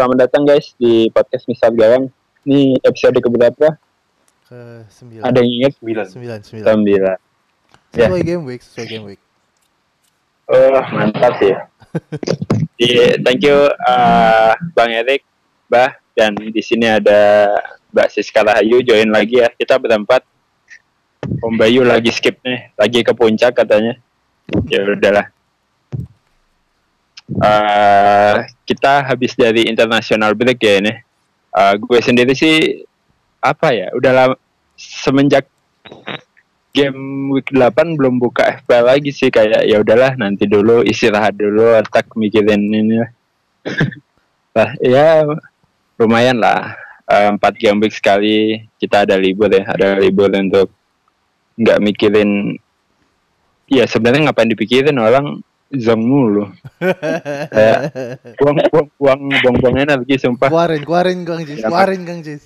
Selamat datang guys di podcast Misal Gawang. Ini episode keberapa? ke sembilan Ada yang ingat? Sembilan. sembilan sembilan Sembilan. Sesuai game week sesuai game week Oh, mantap ya. Di, thank you uh, Bang Erik, Bah, dan di sini ada Mbak Siska Rahayu join lagi ya. Kita berempat. Om Bayu lagi skip nih, lagi ke puncak katanya. Ya udahlah. Uh, kita habis dari international break ya ini. Uh, gue sendiri sih apa ya, udah lama semenjak game week 8 belum buka FPL lagi sih kayak ya udahlah nanti dulu istirahat dulu otak mikirin ini lah. ya lumayan lah Eh, empat game week sekali kita ada libur ya ada libur untuk nggak mikirin ya sebenarnya ngapain dipikirin orang zong mulu. Kayak buang buang buang buang buang energi sumpah. Keluarin keluarin kang Jis. Keluarin kang Jis.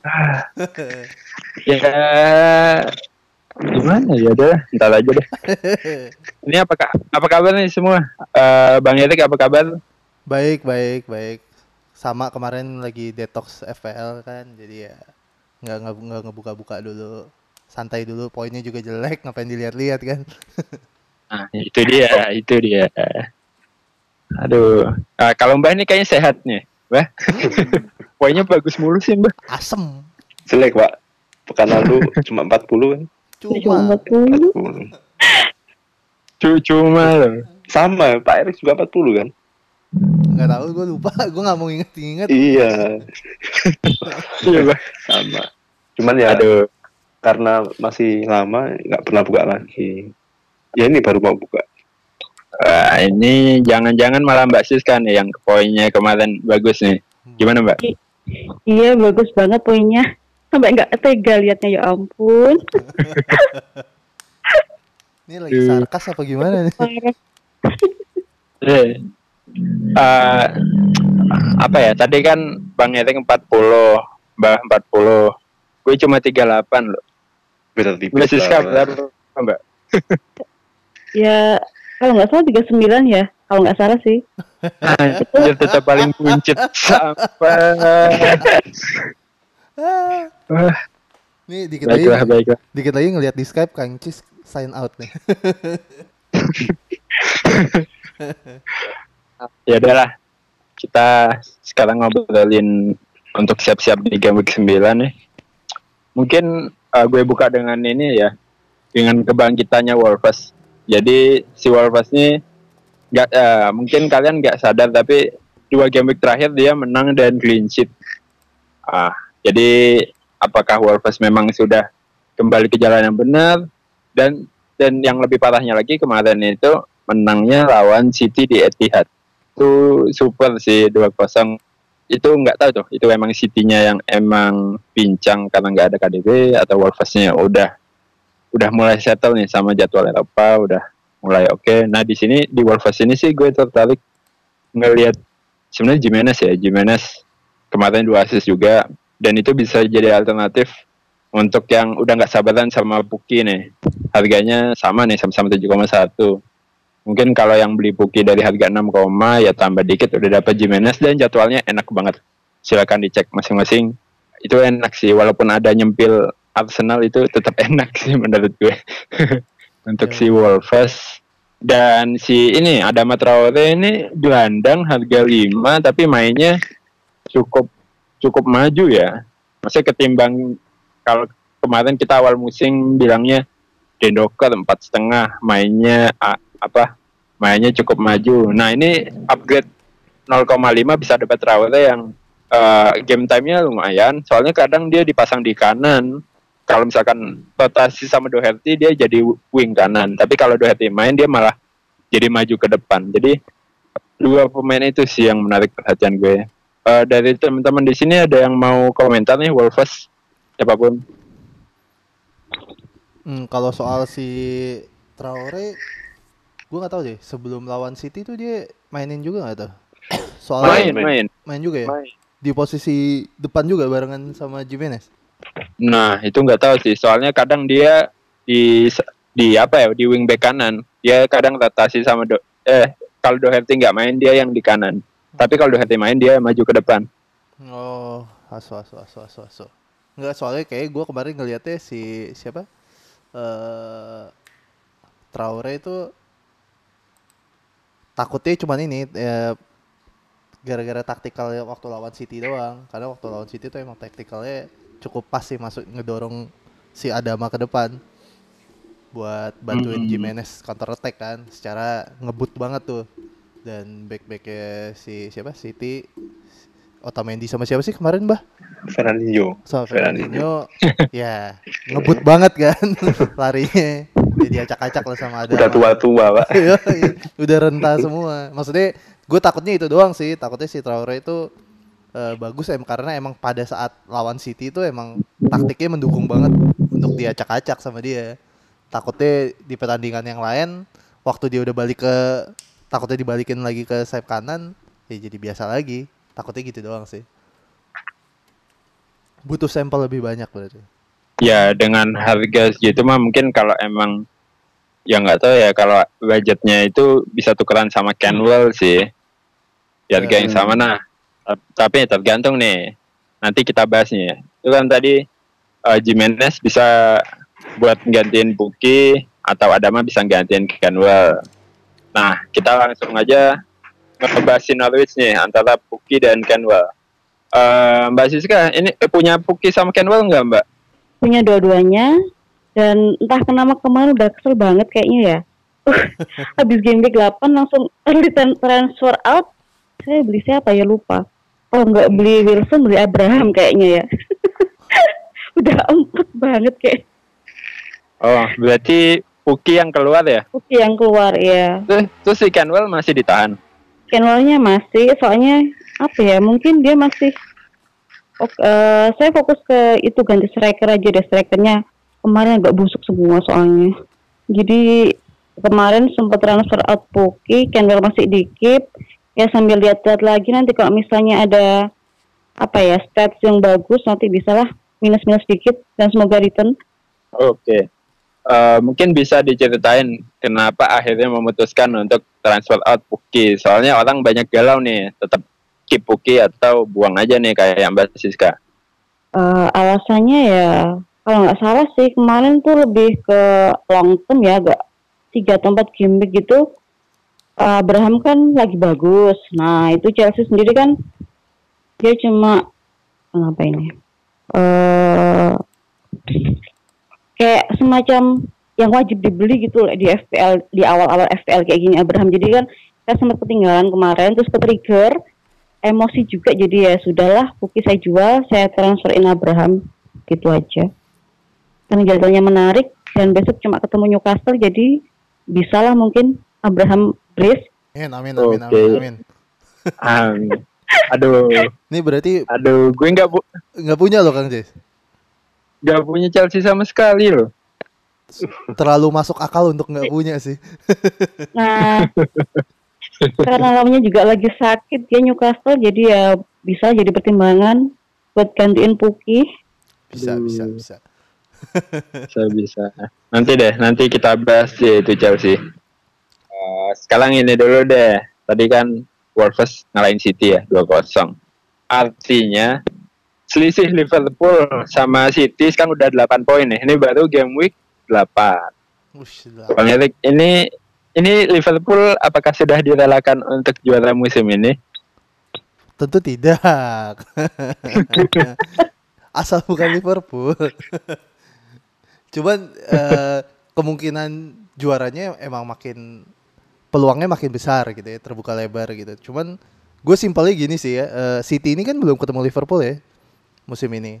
Ya gimana ya udah ntar aja deh. Ini apa apa kabar nih semua? Eh, bang Erik apa kabar? Baik baik baik. Sama kemarin lagi detox FPL kan jadi ya nggak nggak nggak ngebuka-buka dulu. Santai dulu poinnya juga jelek ngapain dilihat-lihat kan nah itu dia itu dia. Aduh. Ah, kalau mbak ini kayaknya sehat nih mbak poinnya bagus mulu sih mbak asem. Jelek pak. Pekan lalu cuma 40 kan. cuma. 40. Cu- cuma loh. Sama, Pak Erik juga 40 kan? nggak tahu gue lupa. Gue nggak mau inget-inget Iya, iya mbak sama. Cuman ya aduh. karena masih lama nggak pernah buka lagi. Ya ini baru mau buka. Wah, ini jangan-jangan malah mbak Siska nih yang poinnya kemarin bagus nih gimana mbak Iya bagus banget poinnya sampai nggak tega liatnya ya ampun ini lagi sarkas apa gimana nih. Eh, eh, apa ya? Tadi kan Bang Erik 40, Mbak 40. Gue cuma 38 loh. Beda tipis. Mbak Siska berapa, Mbak? ya kalau nggak salah 39 ya kalau nggak salah sih Anjir, tetap paling buncit sampai. Nih dikit lagi baiklah, baiklah. dikit lagi ngeliat di Skype Kang Cis sign out nih Ya udahlah. Kita sekarang ngobrolin untuk siap-siap di game week 9 nih. Mungkin eh, gue buka dengan ini ya. Dengan kebangkitannya Wolves. Jadi si Wolves ini nggak eh, mungkin kalian nggak sadar tapi dua game week terakhir dia menang dan clean sheet. Ah, jadi apakah Wolves memang sudah kembali ke jalan yang benar? Dan dan yang lebih parahnya lagi kemarin itu menangnya lawan City di Etihad. Itu super sih 2-0 itu nggak tahu tuh itu emang City-nya yang emang pincang karena nggak ada KDB atau Wolves-nya. Udah udah mulai settle nih sama jadwal Eropa udah mulai oke. Nah di sini di Wolves ini sih gue tertarik ngelihat sebenarnya Jimenez ya. Jimenez kemarin dua assist juga dan itu bisa jadi alternatif untuk yang udah nggak sabaran sama Puki nih. Harganya sama nih sama-sama 7,1 mungkin kalau yang beli Puki dari harga 6, ya tambah dikit udah dapat Jimenez dan jadwalnya enak banget. Silakan dicek masing-masing. Itu enak sih walaupun ada nyempil Arsenal itu tetap enak sih menurut gue untuk si Wolves dan si ini ada Traore ini gelandang harga 5 tapi mainnya cukup cukup maju ya maksudnya ketimbang kalau kemarin kita awal musim bilangnya Dendoker empat setengah mainnya a- apa mainnya cukup maju. Nah ini upgrade 0,5 bisa dapat Traore yang uh, game time-nya lumayan. Soalnya kadang dia dipasang di kanan. Kalau misalkan rotasi sama Doherty dia jadi wing kanan. Tapi kalau Doherty main dia malah jadi maju ke depan. Jadi dua pemain itu sih yang menarik perhatian gue. Uh, dari teman-teman di sini ada yang mau komentar nih Wolves siapa pun. Hmm, kalau soal si Traore, gue nggak tahu deh. Sebelum lawan City tuh dia mainin juga nggak tuh? Soalnya Main, main. main juga ya. Main. Di posisi depan juga barengan sama Jimenez. Nah, itu nggak tahu sih. Soalnya kadang dia di di apa ya, di wing back kanan. Dia kadang rotasi sama do, eh kalau Doherty nggak main dia yang di kanan. Tapi kalau Doherty main dia maju ke depan. Oh, asu asu asu asu asu. Enggak, soalnya kayak gue kemarin ngeliatnya si siapa? eh Traore itu takutnya cuman ini eh, gara-gara taktikal waktu lawan City doang. Karena waktu lawan City tuh emang taktikalnya cukup pas sih masuk ngedorong si Adama ke depan buat bantuin Mm-mm. Jimenez counter attack kan secara ngebut banget tuh dan back backnya si siapa City Otamendi sama siapa sih kemarin bah Fernandinho. sama Fernandinho. Fernandinho ya ngebut banget kan larinya jadi acak-acak lah sama Adama Udah tua-tua, Pak. Iya, iya. udah renta semua. Maksudnya gue takutnya itu doang sih. Takutnya si Traore itu eh, bagus em karena emang pada saat lawan City itu emang taktiknya mendukung banget untuk diacak-acak sama dia. Takutnya di pertandingan yang lain waktu dia udah balik ke takutnya dibalikin lagi ke sayap kanan ya jadi biasa lagi. Takutnya gitu doang sih. Butuh sampel lebih banyak berarti. Ya dengan harga segitu mah mungkin kalau emang ya nggak tahu ya kalau budgetnya itu bisa tukeran sama Canwell sih. Harga yang sama nah. Ta- Tapi tergantung nih. Nanti kita bahas nih. Itu kan tadi eh, Jimenez bisa buat gantiin Buki atau Adama bisa gantiin Canwell. Nah, kita langsung aja ngebahas Norwich nih antara Buki dan Canwell. Eh Mbak Siska, ini eh, punya Buki sama Canwell nggak Mbak? punya dua-duanya dan entah kenapa kemarin udah kesel banget kayaknya ya. Uh, habis game week 8 langsung early tran- transfer out. Saya beli siapa ya lupa. Oh nggak beli Wilson, beli Abraham kayaknya ya. udah empat banget kayak Oh, berarti Puki yang keluar ya? Oke yang keluar ya. Terus, terus si Canwell masih ditahan. Channelnya masih, soalnya apa ya? Mungkin dia masih. Eh, saya fokus ke itu ganti striker aja deh strikernya kemarin agak busuk semua soalnya. Jadi kemarin sempat transfer out Puki, Kendall masih di keep. Ya sambil lihat-lihat lagi nanti kalau misalnya ada apa ya stats yang bagus nanti bisalah minus-minus sedikit dan semoga return. Oke. Eh, mungkin bisa diceritain kenapa akhirnya memutuskan untuk transfer out Puki. Soalnya orang banyak galau nih, tetap keep Puki atau buang aja nih kayak yang Mbak Siska. Eh, alasannya ya kalau nggak salah sih kemarin tuh lebih ke long term ya agak tiga atau empat game week gitu Eh, Abraham kan lagi bagus. Nah itu Chelsea sendiri kan dia cuma apa ini? Eh kayak semacam yang wajib dibeli gitu di FPL di awal-awal FPL kayak gini Abraham. Jadi kan saya sempat ketinggalan kemarin terus ke trigger emosi juga. Jadi ya sudahlah Puki saya jual saya transferin Abraham. Gitu aja. Karena jadwalnya menarik dan besok cuma ketemu Newcastle jadi bisalah mungkin Abraham brace Amin, amin, amin, Oke. amin, amin. Amin. Aduh, Ini berarti aduh, gue nggak bu- nggak punya loh Kang Jess. nggak punya Chelsea sama sekali loh. Terlalu masuk akal untuk nggak punya sih. nah karena lawannya juga lagi sakit dia Newcastle jadi ya bisa jadi pertimbangan buat gantiin Puki Bisa, Aduh. bisa, bisa. Bisa bisa. Nanti deh, nanti kita bahas ya itu Chelsea. Eh, sekarang ini dulu deh. Tadi kan Wolves ngalahin City ya 2-0. Artinya selisih Liverpool sama City sekarang udah 8 poin nih. Ini baru game week 8. Ush. Bang ini ini Liverpool apakah sudah direlakan untuk juara musim ini? Tentu tidak. Asal bukan Liverpool. Cuman eh, kemungkinan juaranya emang makin peluangnya makin besar gitu ya, terbuka lebar gitu. Cuman gue simpelnya gini sih ya, eh, City ini kan belum ketemu Liverpool ya musim ini.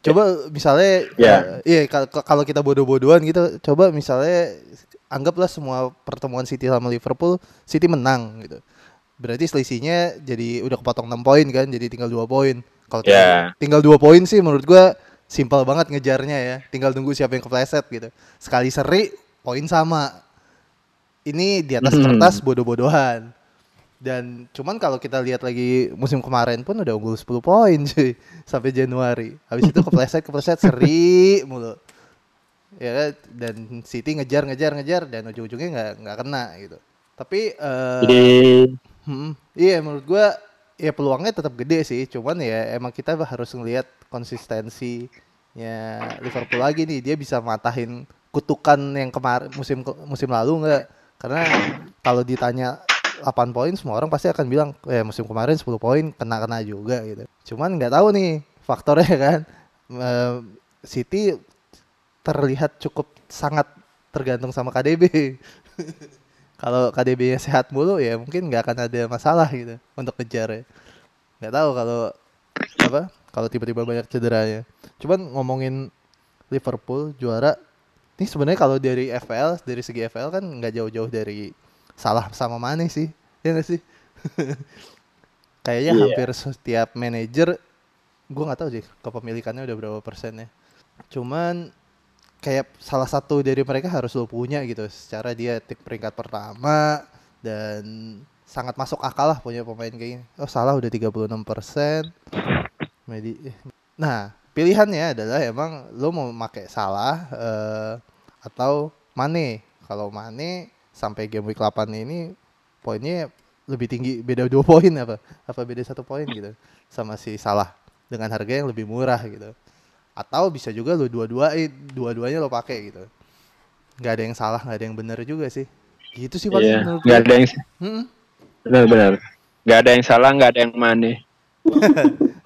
Coba misalnya, Ya. eh, iya kal- kal- kalau kita bodoh-bodohan gitu, coba misalnya anggaplah semua pertemuan City sama Liverpool, City menang gitu. Berarti selisihnya jadi udah kepotong 6 poin kan, jadi tinggal dua poin. Kalau Ya. tinggal, dua poin sih menurut gua simpel banget ngejarnya ya. Tinggal nunggu siapa yang kepleset gitu. Sekali seri poin sama. Ini di atas Mhm. kertas bodoh-bodohan. Dan cuman kalau kita lihat lagi musim kemarin pun udah unggul 10 poin cuy sampai Januari. Habis itu kepleset kepleset seri mulu. Ya kan dan City ngejar ngejar ngejar dan ujung-ujungnya nggak nggak kena gitu. Tapi Jadi Hmm, iya menurut gua ya peluangnya tetap gede sih, cuman ya emang kita harus ngelihat konsistensinya Liverpool lagi nih, dia bisa matahin kutukan yang kemarin musim musim lalu nggak? Karena kalau ditanya 8 poin semua orang pasti akan bilang eh musim kemarin 10 poin kena-kena juga gitu. Cuman nggak tahu nih faktornya kan. City terlihat cukup sangat tergantung sama KDB. kalau KDB-nya sehat mulu ya mungkin nggak akan ada masalah gitu untuk kejar ya. Nggak tahu kalau apa kalau tiba-tiba banyak cederanya. Cuman ngomongin Liverpool juara, ini sebenarnya kalau dari FPL dari segi FPL kan nggak jauh-jauh dari salah sama Mane sih, ya nggak sih? Kayaknya Iya. hampir setiap manajer, gua nggak tahu sih kepemilikannya udah berapa persennya. Cuman kayak salah satu dari mereka harus lo punya gitu secara dia peringkat pertama dan sangat masuk akal lah punya pemain kayak gini. Oh salah udah 36 persen. Nah pilihannya adalah emang lo mau pakai salah eh, atau Mane. Kalau Mane sampai game week 8 ini poinnya lebih tinggi beda dua poin apa? Apa beda satu poin gitu? Sama si salah dengan harga yang lebih murah gitu. Atau bisa juga lo dua-duain dua-duanya lo pakai gitu. Nggak ada yang salah nggak ada yang benar juga sih. Gitu sih paling Iya, menurut nggak ada yang Mm-mm. benar-benar. Nggak ada yang salah, nggak ada yang mana.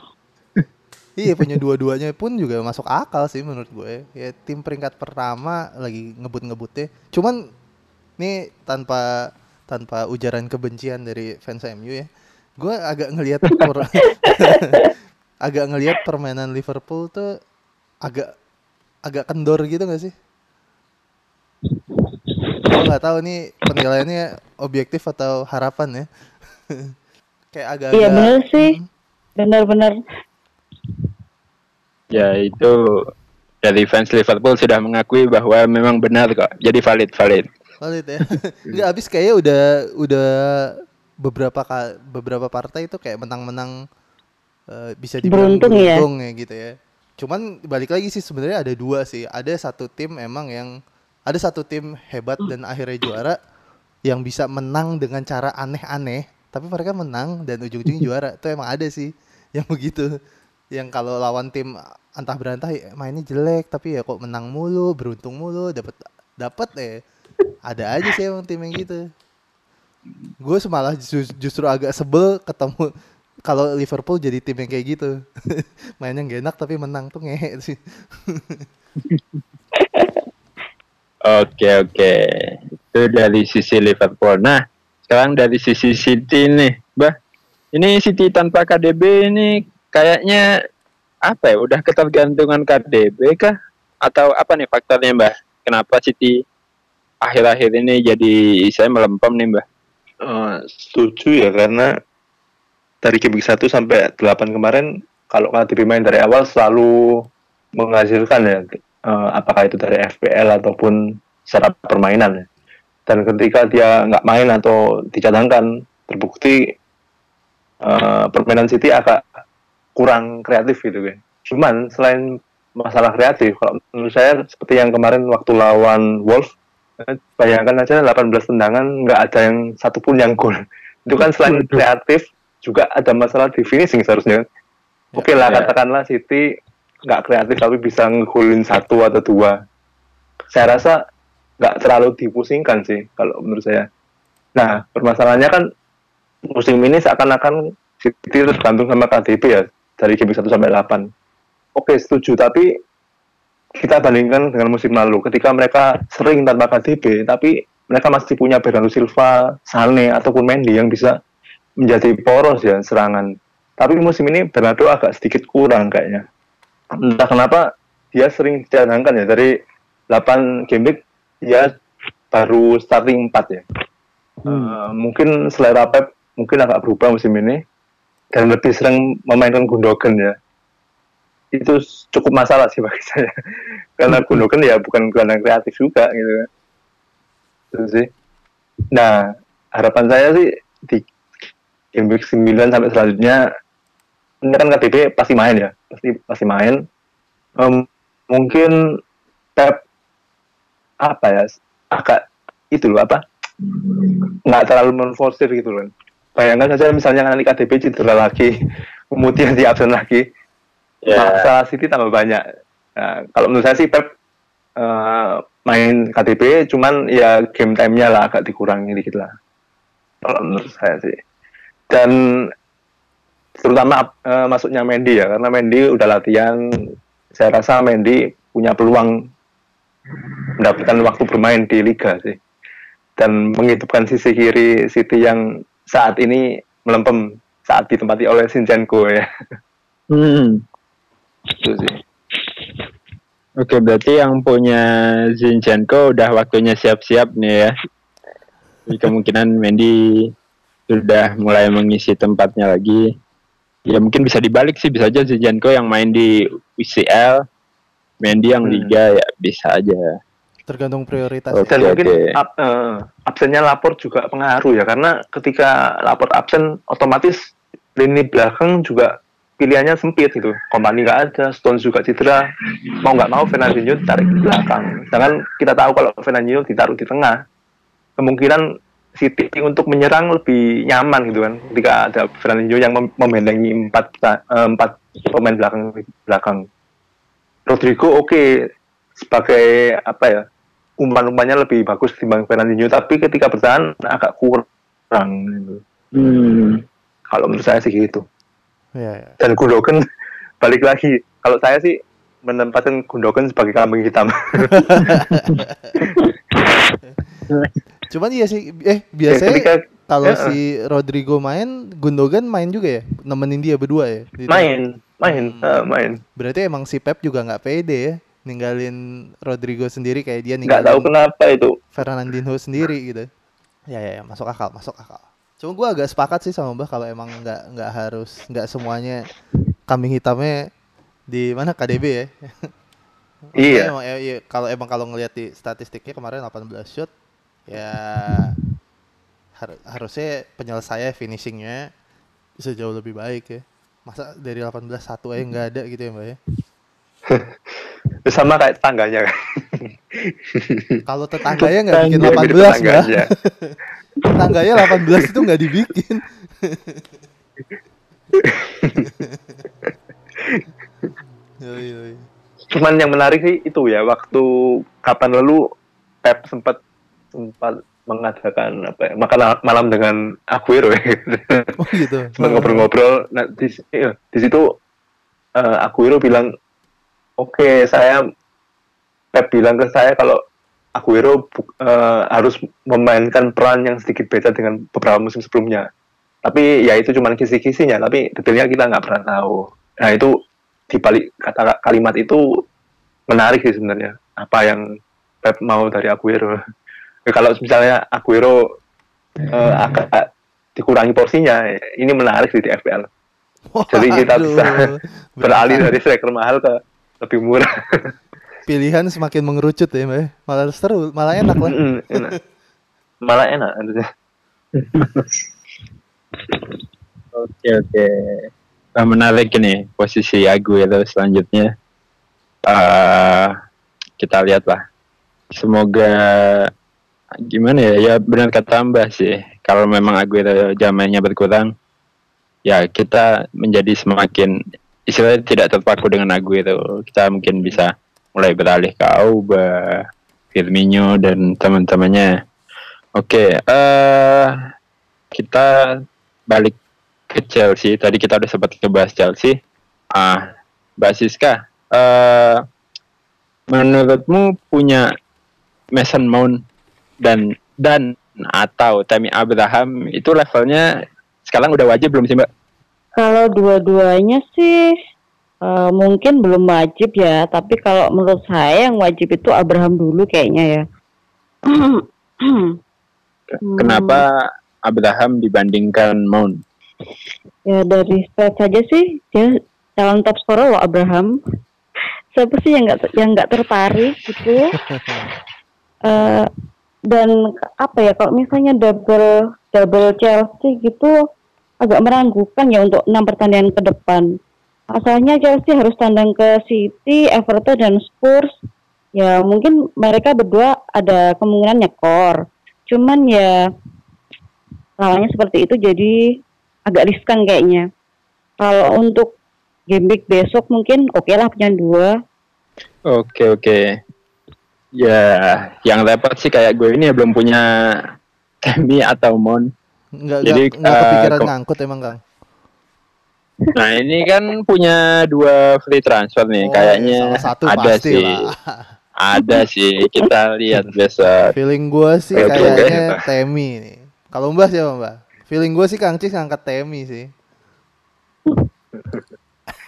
iya punya dua-duanya pun juga masuk akal sih menurut gue. Ya tim peringkat pertama lagi ngebut-ngebutnya. Cuman nih tanpa tanpa ujaran kebencian dari fans MU ya gue agak ngelihat agak ngelihat permainan Liverpool tuh agak agak kendor gitu gak sih? Gue nggak tahu nih penilaiannya objektif atau harapan ya. Kayak agak Iya bener sih, benar-benar. Ya itu dari fans Liverpool sudah mengakui bahwa memang benar kok. Jadi valid, valid. Valid ya. Enggak habis kayaknya udah udah beberapa ka- beberapa partai itu kayak menang-menang eh, bisa dibilang Beruntung ya. beruntung ya gitu ya. Cuman balik lagi sih sebenarnya ada dua sih. Ada satu tim emang yang ada satu tim hebat dan akhirnya juara yang bisa menang dengan cara aneh-aneh, tapi mereka menang dan ujung-ujungnya juara. Itu emang ada sih yang begitu. Yang kalau lawan tim antah berantah ya mainnya jelek tapi ya kok menang mulu, beruntung mulu, dapat dapat ya ada aja sih emang tim yang gitu gue semalah ju- justru agak sebel ketemu kalau Liverpool jadi tim yang kayak gitu mainnya gak enak tapi menang tuh ngehe sih Oke, oke. Itu dari sisi Liverpool. Nah, sekarang dari sisi City nih, Bah. Ini City tanpa KDB ini kayaknya apa ya? Udah ketergantungan KDB kah? Atau apa nih faktornya, Mbah? Kenapa City akhir-akhir ini jadi saya melempem nih, Mbah? Eh, setuju ya karena dari game week 1 sampai 8 kemarin kalau KDB main dari awal selalu menghasilkan ya eh, apakah itu dari FPL ataupun secara permainan ya. Dan ketika dia nggak main atau dicadangkan terbukti eh, permainan City agak kurang kreatif gitu kan. Cuman selain masalah kreatif kalau menurut saya seperti yang kemarin waktu lawan Wolves eh, bayangkan aja 18 tendangan nggak ada yang satupun yang gol. Itu kan selain kreatif juga ada masalah di finishing seharusnya. Oke lah ya. katakanlah City nggak kreatif tapi bisa ngegolin satu atau dua. Saya rasa nggak terlalu dipusingkan sih kalau menurut saya. Nah permasalahannya kan musim ini seakan-akan City tergantung sama KDB ya dari game 1 sampai 8 oke setuju tapi kita bandingkan dengan musim lalu ketika mereka sering tanpa KDB tapi mereka masih punya Bernardo Silva, Sane ataupun Mendy yang bisa menjadi poros ya serangan. Tapi musim ini Bernardo agak sedikit kurang kayaknya. Entah kenapa dia sering dicadangkan ya dari 8 game week dia baru starting 4 ya. Eh, mungkin selera Pep mungkin agak berubah musim ini dan lebih sering memainkan Gundogan ya. Itu cukup masalah sih bagi saya. Karena Gundogan ya bukan gelandang kreatif juga gitu. kan. Itu sih. Nah, harapan saya sih di game week 9 sampai selanjutnya ini kan KTP pasti main ya, pasti pasti main. Em, mungkin Pep apa ya agak itu loh apa nggak terlalu menforsir gitu loh bayangkan saja misalnya nanti KDP cedera lagi kemudian di absen lagi Ya. masalah City tambah banyak. Nah, kalau menurut saya sih Pep eh, main KDP cuman ya game time-nya lah agak dikurangi dikit lah. Kalau menurut saya sih. Dan terutama eh, masuknya Mendy ya karena Mendy udah latihan. Saya rasa Mendy punya peluang mendapatkan waktu bermain di liga sih. Dan menghidupkan sisi kiri City yang saat ini melempem saat ditempati oleh Sinchenko ya Hmm. itu sih Oke, berarti yang punya Zinchenko udah waktunya siap-siap nih ya. Jadi kemungkinan Mendy sudah mulai mengisi tempatnya lagi. Ya mungkin bisa dibalik sih, bisa aja Zinchenko yang main di UCL, Mendy yang Hmm. Liga ya bisa aja. Tergantung prioritas. Oke. ya. dan mungkin oke. ab- eh, absennya lapor juga pengaruh ya karena ketika lapor absen otomatis lini belakang juga pilihannya sempit gitu Kompani nggak ada Stones juga cedera mau nggak mau Fernandinho ditarik ke belakang sedangkan kita tahu kalau Fernandinho ditaruh di tengah kemungkinan City untuk menyerang lebih nyaman gitu kan ketika ada Fernandinho yang mem- membentengi empat eh, empat pemain belakang belakang Rodrigo oke sebagai apa ya umpan-umpannya lebih bagus dibanding Fernandinho tapi ketika bertahan agak kurang gitu. Hmm. kalau menurut saya sih gitu Iya, iya. dan Gundogan balik lagi kalau saya sih menempatkan Gundogan sebagai kambing hitam Cuman iya sih, eh Ya, biasanya ketika kalau Ya. si Rodrigo main, Gundogan main juga ya, nemenin dia berdua ya. Di- main main Hmm. eh, main Berarti emang si Pep juga nggak pede ya, ninggalin Rodrigo sendiri kayak dia nggak tahu ninggalin kenapa itu Fernandinho sendiri gitu. Ya ya, ya masuk akal, masuk akal. Cuma gua agak sepakat sih sama Mbah kalau emang nggak nggak harus nggak semuanya kambing hitamnya di mana KDB ya. Iya. Emang, ya, iya, kalau emang kalau ngelihat di statistiknya kemarin 18 shot ya har- harusnya penyelesaian finishingnya bisa jauh lebih baik ya. Masa dari 18 satu aja nggak ada gitu ya Mbak ya. sama kayak tangganya Kalau tetangganya nggak bikin Dia 18 mirip Mbak. tetangganya. Tetangganya 18 itu nggak dibikin. Yoi, yoi. cuman yang menarik sih itu ya waktu kapan lalu Pep sempat sempat mengadakan apa ya, makan malam dengan Aguero ya Oh gitu. sempat ngobrol-ngobrol nah di, iya, di situ eh, Aguero bilang oke saya Pep bilang ke saya kalau Aguero eh, harus memainkan peran yang sedikit beda dengan beberapa musim sebelumnya. Tapi ya itu cuma kisi-kisinya tapi detailnya kita nggak pernah tahu. Nah itu di balik kata kalimat itu menarik sih sebenarnya apa yang Pep mau dari Aguero. Ya, kalau misalnya Aguero eh, agak dikurangi porsinya ini menarik sih di FPL Jadi kita bisa beralih dari striker mahal ke lebih murah pilihan semakin mengerucut ya Mbak. Malah seru, malah enak lah. Enak. malah enak harusnya. Oke oke. Nah, menarik ini posisi Aguero selanjutnya. Eh kita lihat lah. Semoga gimana ya? Ya benar kata Mbah sih. Kalau memang Aguero zamannya berkurang, ya kita menjadi semakin istilahnya tidak terpaku dengan Aguero. Kita mungkin bisa mulai beralih ke Auba, Firmino dan teman-temannya. Oke, eh kita balik ke Chelsea. Tadi kita udah sempat ngebahas Chelsea. Ah, Mbak Siska, eh menurutmu punya Mason Mount dan dan atau Tammy Abraham itu levelnya sekarang udah wajib belum sih mbak? Kalau dua-duanya sih eh, mungkin belum wajib ya, tapi kalau menurut saya yang wajib itu Abraham dulu kayaknya ya. Hmm. Kenapa Abraham dibandingkan Mount? Ya dari stat saja sih dia calon top scorer loh Abraham. Siapa sih yang nggak yang nggak tertarik gitu? Eh, dan apa ya kalau misalnya double double Chelsea gitu agak meragukan ya untuk enam pertandingan ke depan. Asalnya Chelsea harus tandang ke City, Everton dan Spurs. Ya mungkin mereka berdua ada kemungkinan nyekor. Cuman ya lawannya seperti itu jadi agak riskan kayaknya. Kalau untuk game week besok mungkin oke lah punya dua. Oke oke. Ya, yang repot sih kayak gue ini ya belum punya Tammy atau Mount. Nggak, Jadi, nggak, nggak eh, kepikiran ke- ngangkut emang Kang. Nah ini kan punya dua free transfer nih, Oh, kayaknya salah satu ada pasti sih, lah. ada sih. Kita lihat besok. Feeling gue sih Oke, kayaknya Temi nih. Kalau Mbah siapa Mbah? Feeling gue sih Kang Cis ngangkat Temi sih.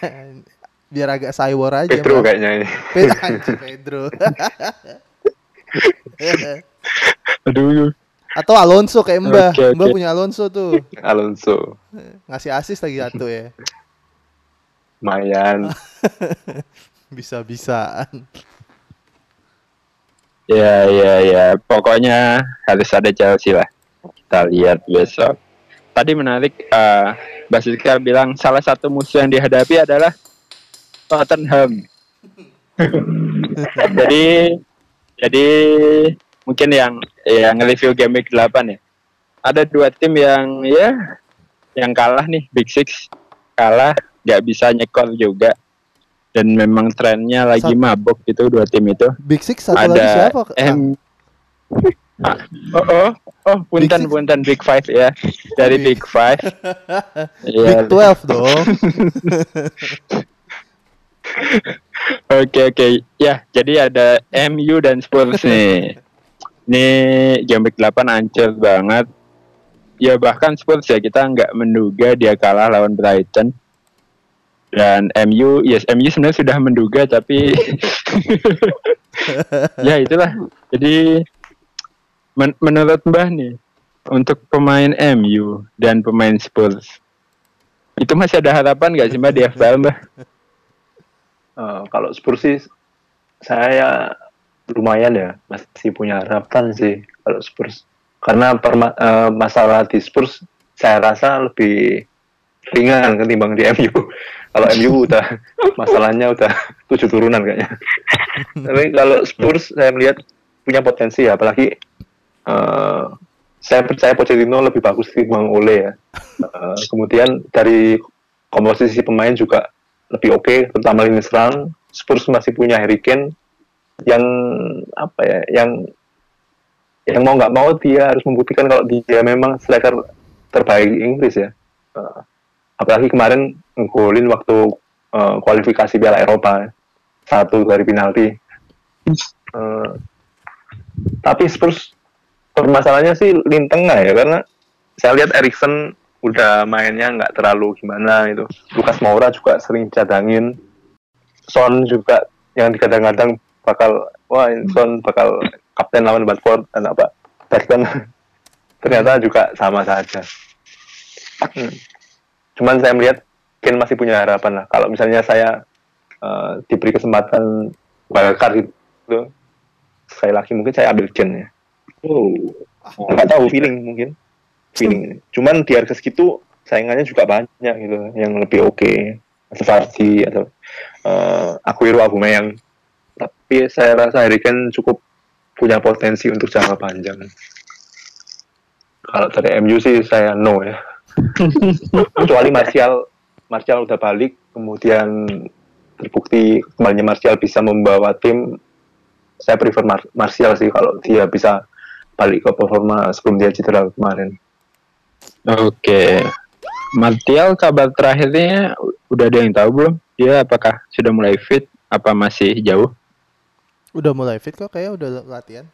Biar agak cywar aja. Pedro Mbah. kayaknya ini. Pe- anjing, Pedro. Aduh, Atau Alonso kayak Mbah. Oke, oke. Mbah punya Alonso tuh. Alonso. Ngasih asis lagi satu ya. Lumayan. Bisa-bisaan. ya ya ya. Pokoknya harus ada Chelsea lah. Kita lihat besok. Tadi menarik, eh Basika bilang salah satu musuh yang dihadapi adalah Tottenham. jadi jadi mungkin yang yang review game week 8 ya. Ada dua tim yang ya yang kalah nih Big Six kalah nggak bisa nyekor juga dan memang trennya lagi Sat- mabok gitu dua tim itu Big Six satu lagi ada siapa? M Ah, oh oh oh punten Six? punten Big Five ya dari Big- Big Five Big Iya. 12 dong. Oke oke ya jadi ada MU dan Spurs nih. Ini game week 8 ancur banget. Ya bahkan Spurs ya kita nggak menduga dia kalah lawan Brighton. Dan MU, yes MU sebenarnya sudah menduga tapi ya itulah. Jadi men- menurut Mbah nih untuk pemain MU dan pemain Spurs itu masih ada harapan nggak sih Mbah di FPL Mbah? Eh, kalau Spurs sih saya lumayan ya masih punya harapan sih kalau Spurs. Karena perma- eh, masalah di Spurs saya rasa lebih ringan ketimbang di MU kalau MU udah masalahnya udah tujuh turunan kayaknya. Tapi kalau Spurs saya melihat punya potensi ya apalagi eh, saya percaya Pochettino lebih bagus ketimbang Ole ya. Eh, kemudian dari komposisi pemain juga lebih oke terutama lini serang Spurs masih punya Harry Kane yang apa ya yang yang mau nggak mau dia harus membuktikan kalau dia memang striker terbaik Inggris ya. Eh, apalagi kemarin ngegolin waktu eh, kualifikasi Piala Eropa satu dari penalti. Eh, tapi Spurs permasalahannya sih lini tengah ya karena saya lihat Erikson udah mainnya nggak terlalu gimana itu Lukas Moura juga sering cadangin Son juga yang kadang-kadang bakal wah Son bakal kapten lawan Watford dan apa Barton ternyata juga sama saja. Hmm. cuman saya melihat Kane masih punya harapan lah. Kalau misalnya saya eh, diberi kesempatan wildcard gitu sekali lagi mungkin saya ambil Kane ya. Oh. Nggak tahu feeling mungkin. Feeling. Cuman di harga segitu saingannya juga banyak gitu yang lebih oke. Atau Vardy atau uh, Aguero Aubameyang tapi saya rasa Harry Kane cukup punya potensi untuk jangka panjang kalau dari MU sih saya no ya kecuali Martial Martial udah balik kemudian terbukti kembalinya Martial bisa membawa tim saya prefer Mar- Martial sih kalau dia bisa balik ke performa sebelum dia cedera kemarin Oke. Martial kabar terakhirnya udah ada yang tahu belum? Dia apakah sudah mulai fit? Apa masih jauh? Udah mulai fit kok kayak udah latihan.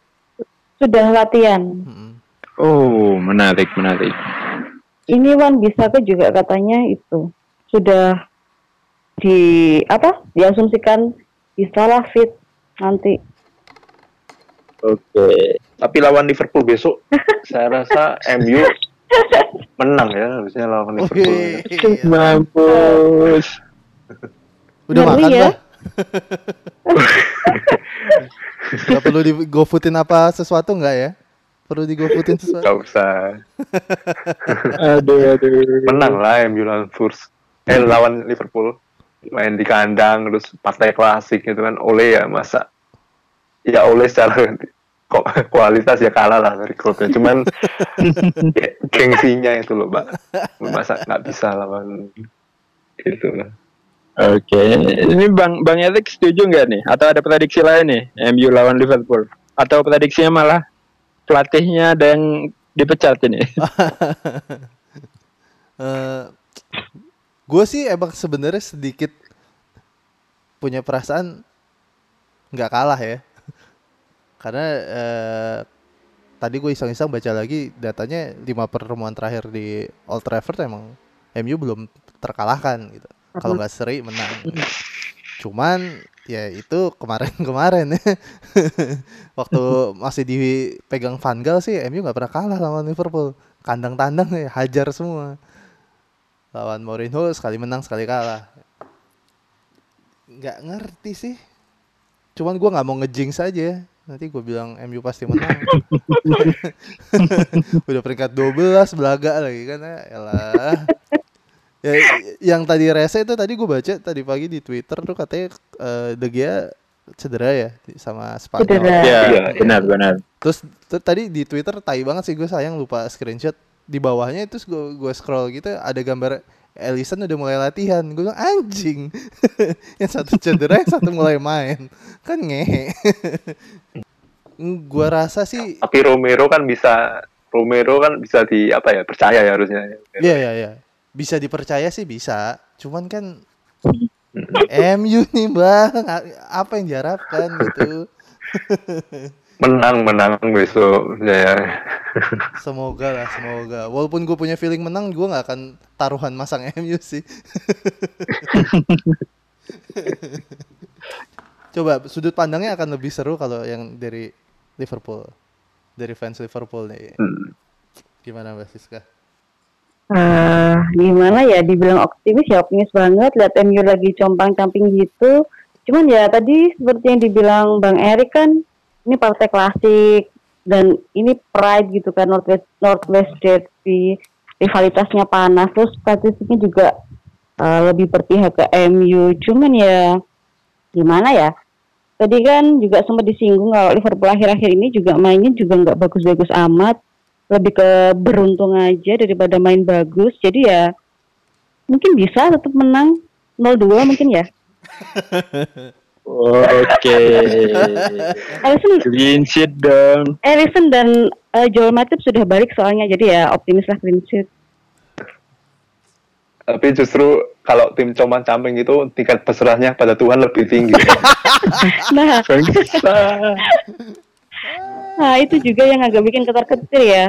sudah latihan. Mm-mm. Oh, menarik, menarik. Ini Wan Bisaka juga katanya itu sudah di apa? Diasumsikan bisa lah fit nanti. Oke. Tapi lawan Liverpool besok, saya rasa MU menang ya harusnya lawan Liverpool. Wih, Mampus. Udah Ngeri makan ya. bah. Gak perlu di gofoodin apa sesuatu nggak ya? Perlu di gofoodin sesuatu? Gak usah. Aduh, aduh. Menang lah MU lawan Spurs. Eh lawan Liverpool. Main di kandang terus partai klasik gitu kan. Oleh ya masa ya oleh secara kok kualitas ya kalah lah dari klubnya. Cuman ya, gengsinya itu loh, Mbak. Masa nggak bisa lawan itu lah. Oke, ini Bang Bang Erik setuju nggak nih? Atau ada prediksi lain nih MU lawan Liverpool? Atau prediksinya malah pelatihnya ada yang dipecat ini? gue Eh, sih emang sebenarnya sedikit punya perasaan nggak kalah ya. Karena eh, tadi gue iseng-iseng baca lagi datanya lima pertemuan terakhir di Old Trafford emang MU belum terkalahkan gitu. Kalau nggak seri menang. Cuman ya itu kemarin-kemarin waktu masih dipegang Van Gaal sih MU nggak pernah kalah lawan Liverpool. Kandang tandang ya hajar semua. Lawan Mourinho sekali menang sekali kalah. Nggak ngerti sih. Cuman gua nggak mau ngejing saja. Nanti gue bilang MU pasti menang. Udah peringkat 12 belaga lagi kan ya. Elah. Ya, yang tadi rese itu tadi gue baca tadi pagi di Twitter tuh katanya eh, De Gea cedera ya sama Spanyol. Cedera. ya, Iya, benar benar. Terus tuh tadi di Twitter tai banget sih gue sayang lupa screenshot di bawahnya itu gue gue scroll gitu ada gambar Ellison udah mulai latihan. Gue bilang anjing. yang satu cedera, yang satu mulai main. Kan ngehe. gue rasa sih Tapi Romero kan bisa Romero kan bisa di apa ya percaya ya harusnya. Iya iya iya. Bisa dipercaya sih bisa. Cuman kan MU nih bang, apa yang diharapkan gitu. Menang menang besok ya. Semoga lah, semoga. Walaupun gue punya feeling menang, gue nggak akan taruhan masang MU sih. Coba sudut pandangnya akan lebih seru kalau yang dari Liverpool, dari fans Liverpool nih. Hmm. Gimana Mbak Siska? Ah, gimana ya dibilang optimis ya optimis banget lihat MU lagi compang-camping gitu. Cuman ya tadi seperti yang dibilang Bang Erik kan ini partai klasik dan ini pride gitu kan Northwest Northwest Derby rivalitasnya panas terus statistiknya juga ah, lebih berpihak ke MU. Cuman ya gimana ya? Tadi kan juga sempat disinggung kalau Liverpool akhir-akhir ini juga mainnya juga nggak bagus-bagus amat lebih ke beruntung aja daripada main bagus. Jadi ya mungkin bisa tetap menang 0-2 mungkin ya. Oke. Alisson, Clean sheet dong. Alisson dan eh, Joel Matip sudah balik soalnya jadi ya optimis lah clean sheet. Tapi justru kalau tim coman camping itu tingkat berserahnya pada Tuhan lebih tinggi. Nah. Nah itu juga yang agak bikin ketar-ketir ya.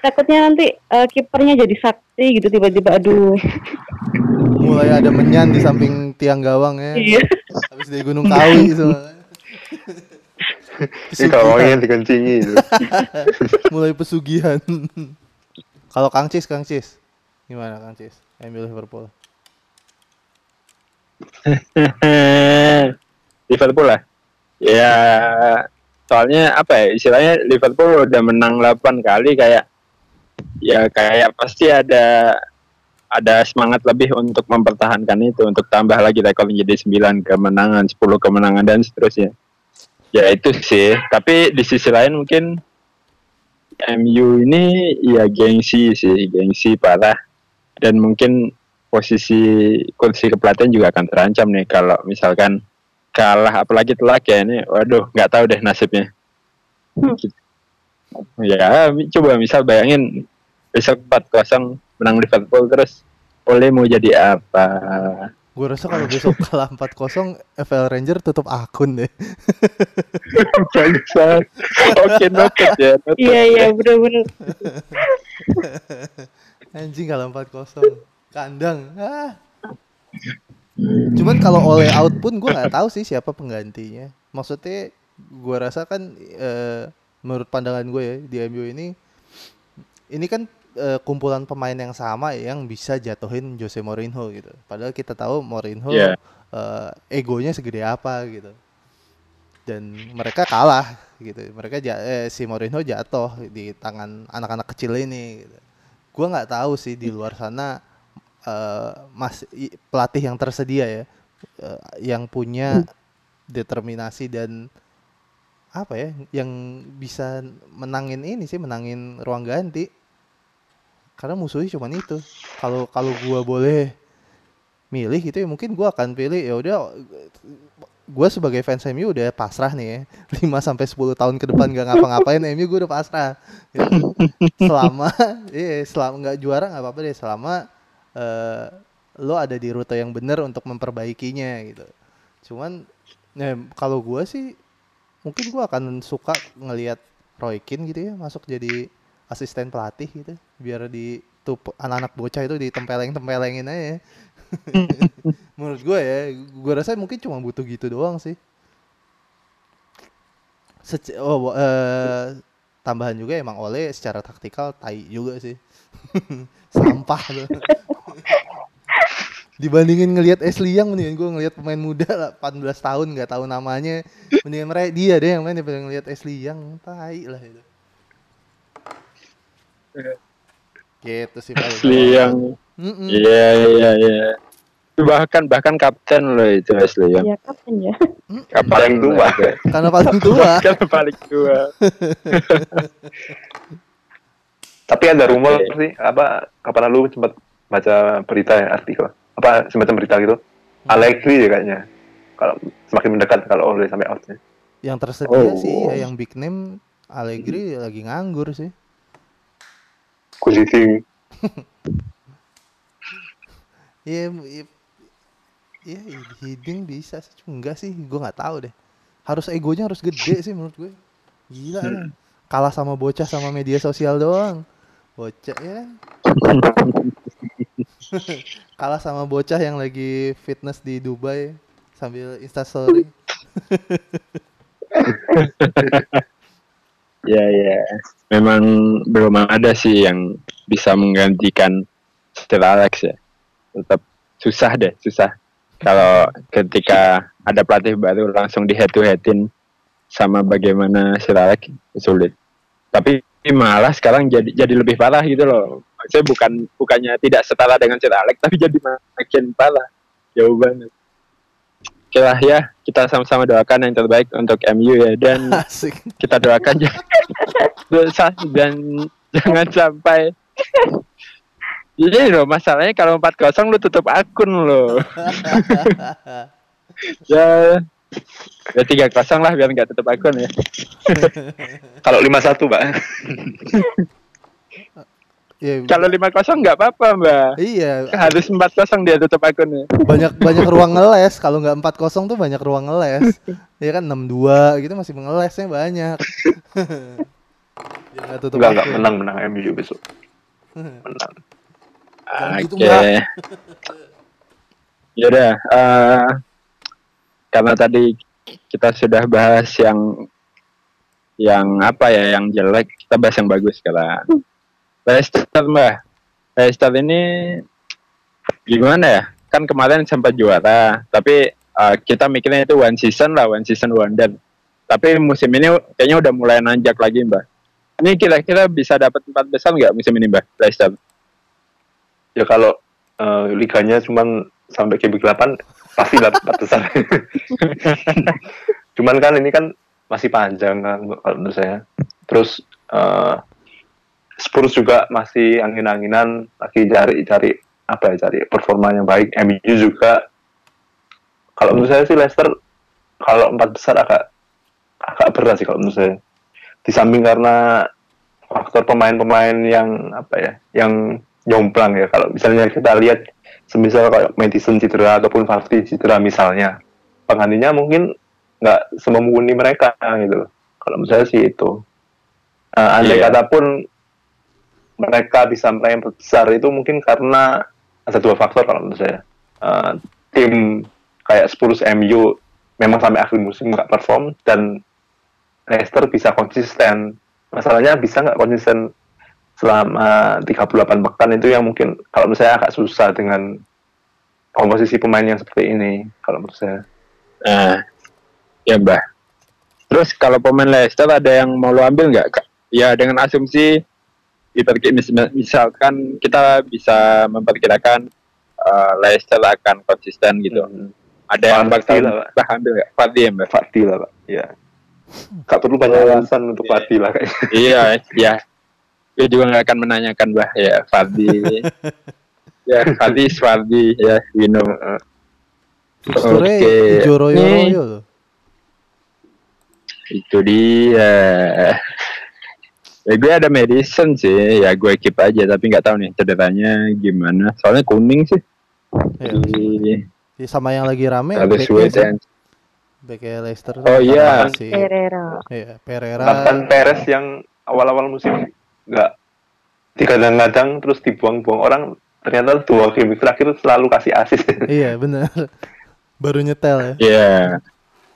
Takutnya nanti eh, kipernya jadi sakti gitu tiba-tiba aduh. Mulai ada menyan di samping tiang gawang ya. Iya. Habis dari Gunung Kawi semua. Ini kawangnya dikencingi. gitu. Mulai pesugihan. Kalau Kang Cis, Kang Cis. Gimana Kang Cis? MU Liverpool. Liverpool lah. Ya soalnya apa ya istilahnya Liverpool udah menang 8 kali kayak ya kayak pasti ada ada semangat lebih untuk mempertahankan itu untuk tambah lagi rekor menjadi 9 kemenangan 10 kemenangan dan seterusnya. Ya itu sih. Tapi di sisi lain mungkin MU ini ya gengsi sih gengsi parah. Dan mungkin posisi kursi kepelatihan juga akan terancam nih kalau misalkan kalah apalagi telak ya ini waduh nggak tahu deh nasibnya Hmm. ya mi- coba misal bayangin besok 4-0 menang Liverpool terus oleh mau jadi apa Gue rasa kalau besok kalah 4-0 FL Ranger tutup akun deh. Bangsat. Oke, noted ya. Iya iya bener-bener. Anjing kalah 4-0. Kandang. Ah. Cuman kalau oleh out pun gue nggak tahu sih siapa penggantinya. Maksudnya gue rasa kan eh, menurut pandangan gue ya di MU ini ini kan eh, kumpulan pemain yang sama yang bisa jatuhin Jose Mourinho gitu. Padahal kita tahu Mourinho Iya. eh, egonya segede apa gitu. Dan mereka kalah gitu. Mereka eh, si Mourinho jatuh di tangan anak-anak kecil ini gitu. Gua nggak tahu sih di luar sana eh, mas pelatih yang tersedia ya eh, yang punya determinasi dan apa ya yang bisa menangin ini sih menangin ruang ganti. Karena musuhnya cuma itu. Kalau kalau gua boleh milih gitu ya mungkin gua akan pilih ya udah gua sebagai fans MU udah pasrah nih ya. 5 sampai 10 tahun ke depan gak ngapa-ngapain MU gua udah pasrah. Gitu. selama iya selama nggak juara nggak apa-apa deh. Selama eh, lo ada di rute yang benar untuk memperbaikinya gitu. Cuman ya, kalau gua sih mungkin gua akan suka ngelihat Roy Keane gitu ya masuk jadi asisten pelatih gitu biar di tuh anak-anak bocah itu ditempeleng-tempelengin aja. Menurut gue ya gue rasa mungkin cuma butuh gitu doang sih. Sec- oh eh, tambahan juga emang Ole secara taktikal tai juga sih. Sampah dibandingin ngelihat Ashley Young mendingan gue ngelihat pemain muda lah 14 tahun nggak tahu namanya mendingan mereka dia deh yang main daripada ngelihat Ashley Young tai lah itu gitu sih. Asli yang. Iya iya iya. Bahkan bahkan kapten loh itu Asli yang Iya kapan ya? kapten Paling tua. karena paling tua Kan paling tua. Tapi ada rumor sih, apa kapan lalu sempat baca berita ya, artikel apa semacam berita gitu. Allegri ya kayaknya. Kalau semakin mendekat kalau oleh sampai outnya. yang tersedia Oh. sih ya yang big name Allegri lagi nganggur sih Kucing Iya, iya, iya, hiding bisa sih, cuma enggak sih, gue nggak tahu deh. Harus egonya harus gede sih menurut gue. Gila ya. Kalah sama bocah sama media sosial doang. Bocah ya. Kalah sama bocah yang lagi fitness di Dubai sambil instastory. Ya ya. Memang belum ada sih yang bisa menggantikan Sir Alex ya. Tetap susah deh, susah. Kalau ketika ada pelatih baru langsung di head to headin sama bagaimana Sir Alex sulit. Tapi malah sekarang jadi jadi lebih parah gitu loh. Saya bukan bukannya tidak setara dengan Sir Alex tapi jadi makin parah. Jauh banget. Oke lah ya, kita sama-sama doakan yang terbaik untuk MU ya dan Asik. kita doakan jangan dan jangan sampai jadi loh masalahnya kalau 4-0 lu tutup akun lo ya ya tiga kosong lah biar nggak tutup akun ya Kalau 5-1, Pak. Ya, kalau lima kosong nggak apa-apa mbak iya, harus empat kosong dia tutup akunnya banyak banyak ruang ngeles. Kalau nggak 4-0 tuh banyak ruang ngeles. Ya kan 6-2 gitu masih ngelesnya banyak. Dia nggak tutup Enggak, enggak akun. menang menang MU besok. Menang. Jangan gitu, oke Mbak. yaudah eh, karena tadi kita sudah bahas yang yang apa ya yang jelek kita bahas yang bagus sekarang Leicester mbak. Leicester ini gimana ya? Kan kemarin sempat juara tapi eh, kita mikirnya itu one season lah one season wonder. Tapi musim ini kayaknya udah mulai nanjak lagi mbak. Ini kira-kira bisa dapat empat besar nggak musim ini mbak Leicester? Ya kalau eh, liganya cuman sampai ke 8 pasti dapat empat besar. cuman kan ini kan masih panjang kan menurut saya. Terus eh, Spurs juga masih angin-anginan lagi cari-cari apa ya cari performa yang baik. MU juga kalau menurut saya sih Leicester kalau empat besar agak agak berat sih kalau menurut saya. Di samping karena faktor pemain-pemain yang apa ya, yang jomplang ya. Kalau misalnya kita lihat semisal kayak Madison cedera ataupun Vardy cedera misalnya penggantinya mungkin nggak semumpuni mereka gitu loh. kalau menurut saya sih itu uh, andai Iya. kata pun mereka bisa meraih besar itu mungkin karena ada dua faktor kalau menurut saya Uh, tim kayak Spurs MU memang sampai akhir musim nggak perform dan Leicester bisa konsisten masalahnya bisa nggak konsisten selama 38 pekan itu yang mungkin kalau menurut saya agak susah dengan komposisi pemain yang seperti ini kalau menurut saya Nah, ya mbah. Terus kalau pemain Leicester ada yang mau lo ambil nggak? Ya dengan asumsi misalkan kita bisa memperkirakan uh, Leicester akan konsisten gitu. Hmm. Ada yang bakal lah, Pak. ambil nggak? Fadli ya mbah? Fadli lah pak ya Gak perlu banyak alasan untuk Fadli lah kayaknya iya, ya. Gue juga nggak akan menanyakan mbah ya Fadli. ya Fadli, is Fadli ya, you know. Oke. hijau royo-royo loh. Itu dia. Ya gue ada medicine sih, ya gue keep aja tapi nggak tahu nih cederanya gimana. Soalnya kuning sih. Iya. Di Ya, sama yang lagi rame ada and Backnya Leicester Oh, iya. si Pereira. iya, Pereira bahkan Perez yang awal-awal musim nggak digadang-gadang terus dibuang-buang orang ternyata dua game terakhir selalu kasih asis iya benar baru nyetel ya Iya.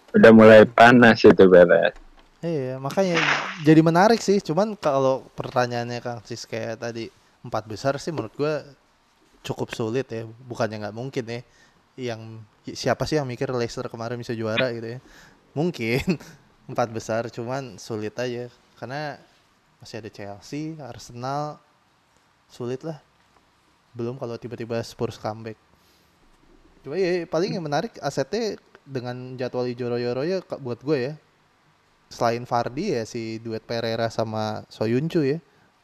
Udah mulai panas itu beres. Iya makanya jadi menarik sih. Cuman kalau pertanyaannya Kang Cis kayak tadi empat besar sih menurut gua cukup sulit ya. Bukannya nggak mungkin ya. Yang siapa sih yang mikir Leicester kemarin bisa juara gitu ya? Mungkin empat besar cuman sulit aja. Karena masih ada Chelsea Arsenal sulit lah. Belum kalau tiba-tiba Spurs comeback. Cuma ya paling yang menarik asetnya dengan jadwal hijau royo-royo ka- buat gue ya selain Fardi ya si duet Pereira sama Soyuncu ya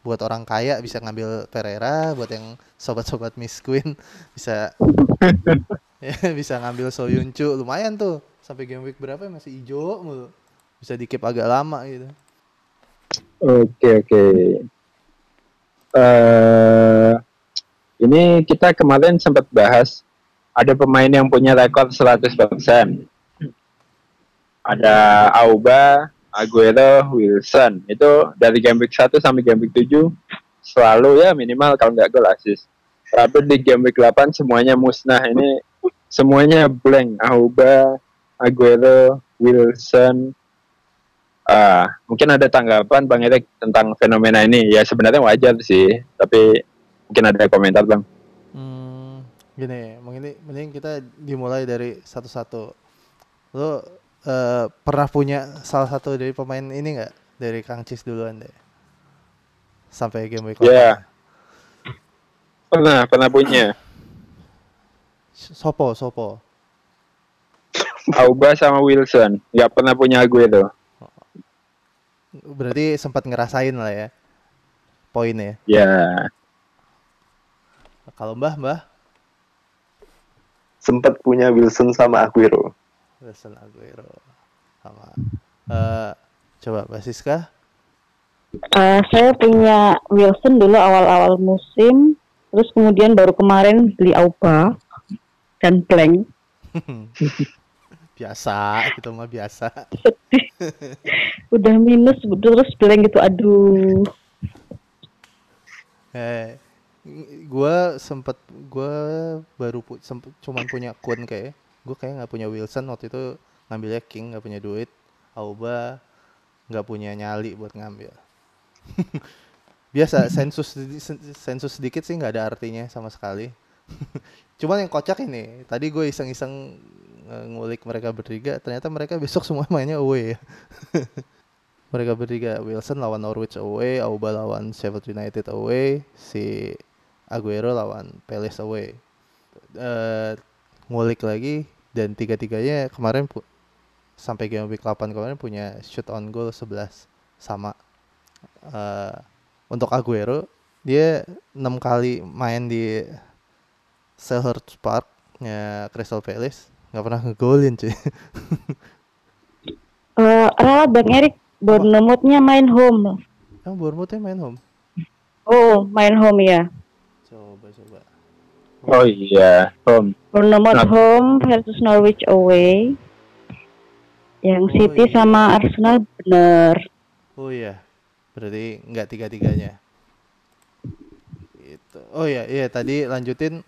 buat orang kaya bisa ngambil Pereira buat yang sobat-sobat Miss Queen bisa ya, bisa ngambil Soyuncu lumayan tuh sampai game week berapa ya, masih hijau mulu bisa dikip agak lama gitu Oke oke. Eh ini kita kemarin sempat bahas ada pemain yang punya rekor 100%. Ada Auba, Aguero, Wilson. Itu dari game week 1 sampai game week 7 selalu ya minimal kalau nggak gol assist. Tapi di game week 8 semuanya musnah. Ini semuanya blank. Auba, Aguero, Wilson, Ah, mungkin ada tanggapan Bang Erik tentang fenomena ini. Ya sebenarnya wajar sih, tapi mungkin ada komentar Bang. Hmm, gini, mungkin mending kita dimulai dari satu-satu. Lo eh, pernah punya salah satu dari pemain ini nggak? Dari Kang Cis duluan deh. Sampai game week Ya. 8. Pernah, pernah punya. Sopo, Sopo. Auba sama Wilson. Nggak pernah punya Aguero. Berarti sempat ngerasain lah ya. Poinnya. Ya. Kalau Mbah, Mbah, sempat punya Wilson sama Aguero Wilson Aguero sama eh coba Mbak Siska. Eh, saya punya Wilson dulu awal-awal musim, terus kemudian baru kemarin beli Auba dan blank. biasa, itu mah biasa. Udah minus terus blank gitu, aduh. Eh, gua sempet gua baru pu sempet cuman punya Kun kayak gue kayak nggak punya Wilson waktu itu ngambilnya King nggak punya duit. Auba nggak punya nyali buat ngambil. Biasa sensus sensus sedikit sih nggak ada artinya sama sekali. Cuman yang kocak ini tadi gue iseng-iseng ngulik mereka bertiga ternyata mereka besok semua mainnya away. Ya mereka bertiga Wilson lawan Norwich away, Auba lawan Sheffield United away, si Aguero lawan Palace away. Eh ngulik lagi dan tiga-tiganya kemarin pu- sampai game week 8 kemarin punya shoot on goal 11 sama. Eh untuk Aguero dia enam kali main di Selhurst Park nya Crystal Palace nggak pernah ngegolin cuy. Eh, ralat Bang Erik, Bournemouthnya main home. Yang Bournemouth main home. Oh, main home ya. Coba coba. Oh iya, home. Bournemouth Nah. home versus Norwich away. Yang Oh, City iya. sama Arsenal bener. Oh iya. Berarti nggak tiga-tiganya. Itu. Oh iya, iya tadi lanjutin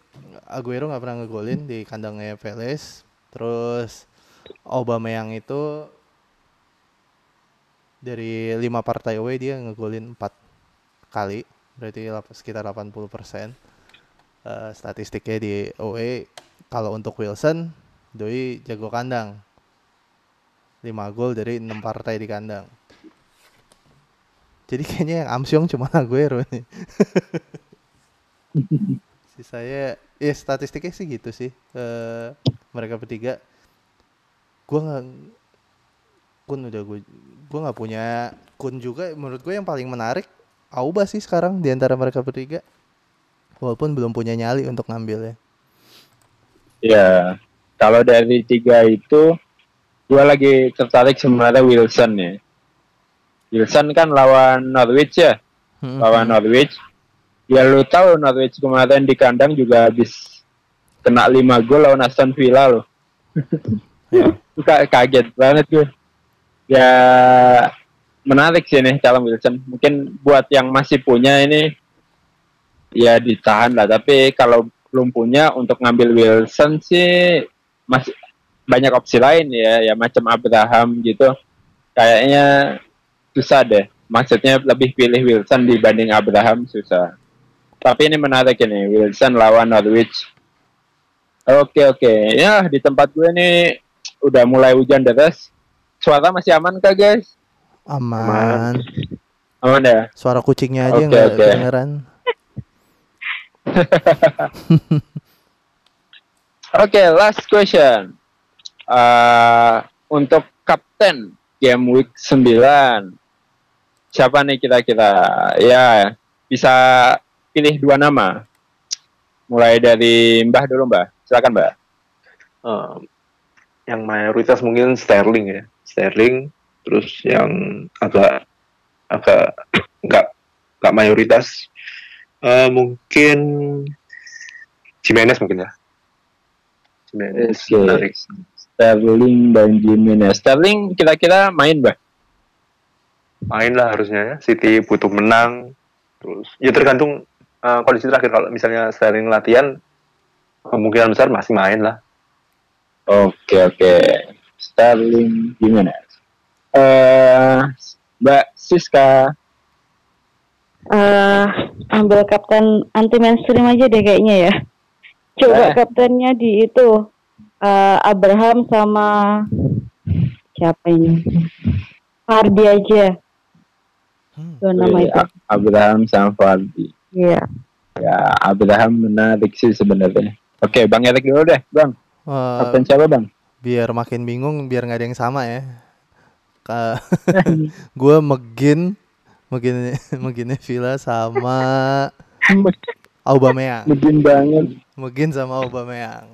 Aguero nggak pernah ngegolin di kandangnya Palace. Terus Aubameyang itu dari lima partai away dia ngegolin empat kali. Berarti sekitar 80% eh, statistiknya di away. Kalau untuk Wilson, Doi jago kandang. 5 gol dari 6 partai di kandang. Jadi kayaknya yang Amsyong cuma Aguero nih. Sisanya ya statistiknya sih gitu sih. Eh mereka bertiga gua nggak Kun udah gue gua nggak punya Kun juga menurut gue yang paling menarik Auba sih sekarang di antara mereka bertiga. Walaupun belum punya nyali untuk ngambil ya. Ya, kalau dari tiga itu, gua lagi tertarik sebenarnya Wilson ya. Wilson kan lawan Norwich ya, Hmm, lawan Norwich. Ya lu tahu Norwich kemarin di kandang juga habis kena 5 gol lawan Aston Villa loh. Ya. Ka- kaget banget gue. Ya menarik sih nih calon Wilson. Mungkin buat yang masih punya ini ya ditahan lah. Tapi kalau belum punya untuk ngambil Wilson sih masih banyak opsi lain ya, ya macam Abraham gitu. Kayaknya susah deh. Maksudnya lebih pilih Wilson dibanding Abraham susah. Tapi ini menarik ini Wilson lawan Norwich. Oke oke ya di tempat gue nih udah mulai hujan deras. Suara masih aman kah guys? Aman. Aman ya. Suara kucingnya aja Oke, nggak oke. kedengeran. Oke, last question. Eh, untuk kapten game week 9. Siapa nih kira-kira? Ya, bisa pilih dua nama. Mulai dari Mbah dulu, Mbah. Silakan, Mbah. Eh, yang mayoritas mungkin Sterling ya Sterling terus yang agak agak nggak nggak mayoritas eh, mungkin Jimenez mungkin ya Jimenez menarik Sterling dan Jimenez. Sterling kira-kira main, Mbah? main lah harusnya ya City butuh menang terus ya tergantung eh, kondisi terakhir kalau misalnya Sterling latihan kemungkinan besar masih main lah Oke, oke. Sterling Jimenez. Eh, Mbak Siska. Eh ambil kapten anti mainstream aja deh kayaknya ya. Coba Eh. kaptennya di itu eh, Abraham sama siapa ini? Fardi aja. Hmm. Dua nama itu. Ab- Abraham sama Fardi. Iya. Ya, Abraham menarik sih sebenarnya. Oke, Bang Erik dulu deh, Bang. Eh, Kapten siapa, Bang? biar makin bingung, biar nggak ada yang sama ya. Gue megin, megin, meginnya Villa sama Aubameyang. Mungkin banget. Megin sama Aubameyang.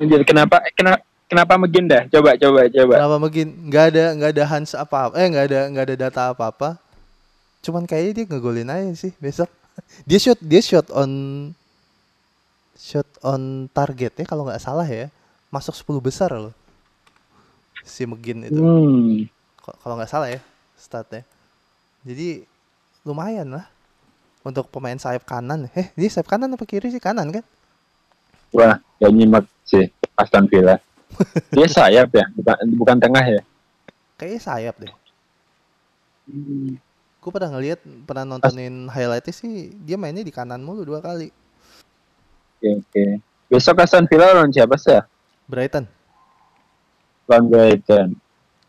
Jadi kenapa kenapa kenapa Megin dah? Coba coba coba. Kenapa megin? Nggak ada nggak ada Hans apa apa. Eh nggak ada nggak ada data apa apa. Cuman kayaknya dia ngegolin aja sih besok. Dia shot dia shot on shot on target ya kalau nggak salah ya. Masuk 10 besar loh. Si Megin itu. Hmm. Kalau nggak salah ya statnya. Jadi lumayan lah untuk pemain sayap kanan. Eh, dia sayap kanan apa kiri sih kanan kan? Wah, gak nyimak sih Aston Villa. Dia sayap ya, bukan bukan tengah ya. Kayaknya sayap deh. Gue pernah ngeliat, pernah nontonin highlightnya sih dia mainnya di kanan mulu dua kali. Oke oke. Besok Aston Villa lawan siapa sih? ya? Brighton. Lawan Brighton.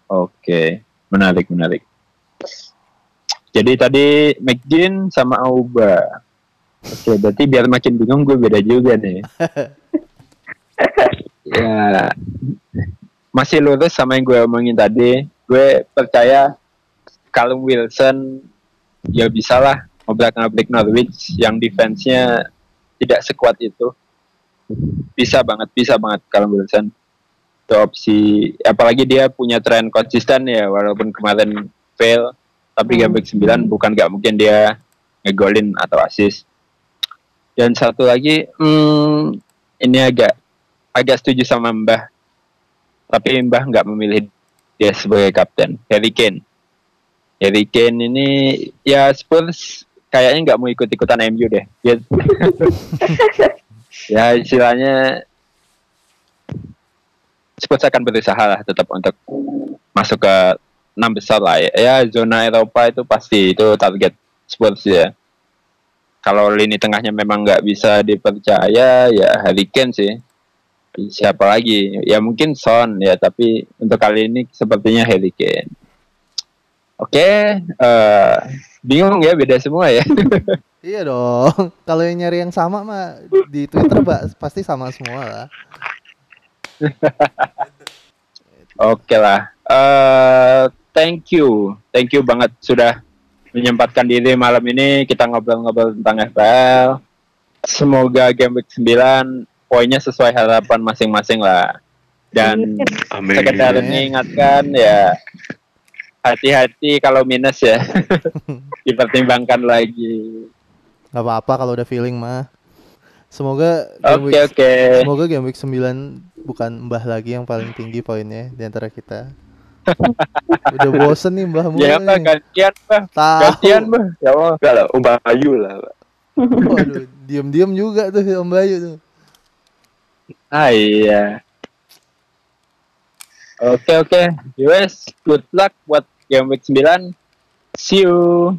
Oke, menarik menarik. Jadi tadi McGinn sama Auba. Oke, berarti biar makin bingung gue beda juga nih. ya, masih lurus sama yang gue omongin tadi. Gue percaya kalau Wilson ya bisa lah ngobrak-ngabrik Norwich yang defense-nya tidak sekuat itu. Bisa banget, bisa banget kalau Wilson itu opsi apalagi dia punya tren konsisten ya walaupun kemarin fail tapi game week 9 bukan gak mungkin dia ngegolin atau assist Dan satu lagi, hmm, ini agak agak setuju sama Mbah. Tapi Mbah nggak memilih dia sebagai kapten. Harry Kane. Harry Kane ini ya Spurs kayaknya nggak mau ikut-ikutan MU deh. Dia, ya istilahnya Spurs akan berusaha lah tetap untuk masuk ke enam besar lah ya. ya zona Eropa itu pasti itu target Spurs ya kalau lini tengahnya memang nggak bisa dipercaya ya Harry Kane sih siapa lagi ya mungkin Son ya tapi untuk kali ini sepertinya Harry Kane oke eh, bingung ya beda semua ya Iya dong. Kalau yang nyari yang sama mah di Twitter Mbak, pasti sama semua lah. Oke lah. eh thank you, thank you banget sudah menyempatkan diri malam ini kita ngobrol-ngobrol tentang FPL. Semoga game week 9 poinnya sesuai harapan masing-masing lah. Dan Amin. sekedar mengingatkan ya hati-hati kalau minus ya. Dipertimbangkan lagi. Gak apa-apa kalau udah feeling mah. Semoga game Oke week, oke. semoga game week 9 bukan Mbah lagi yang paling tinggi poinnya di antara kita. Udah bosen nih Mbah mulu Ya apa gantian bah, Tahu. gantian bah. Ya Allah. Enggak lah, Om Bayu lah. Pak. Waduh, diem-diem juga tuh Om Bayu tuh. Ah iya. Oke oke. Yes, good luck buat game week 9. See you.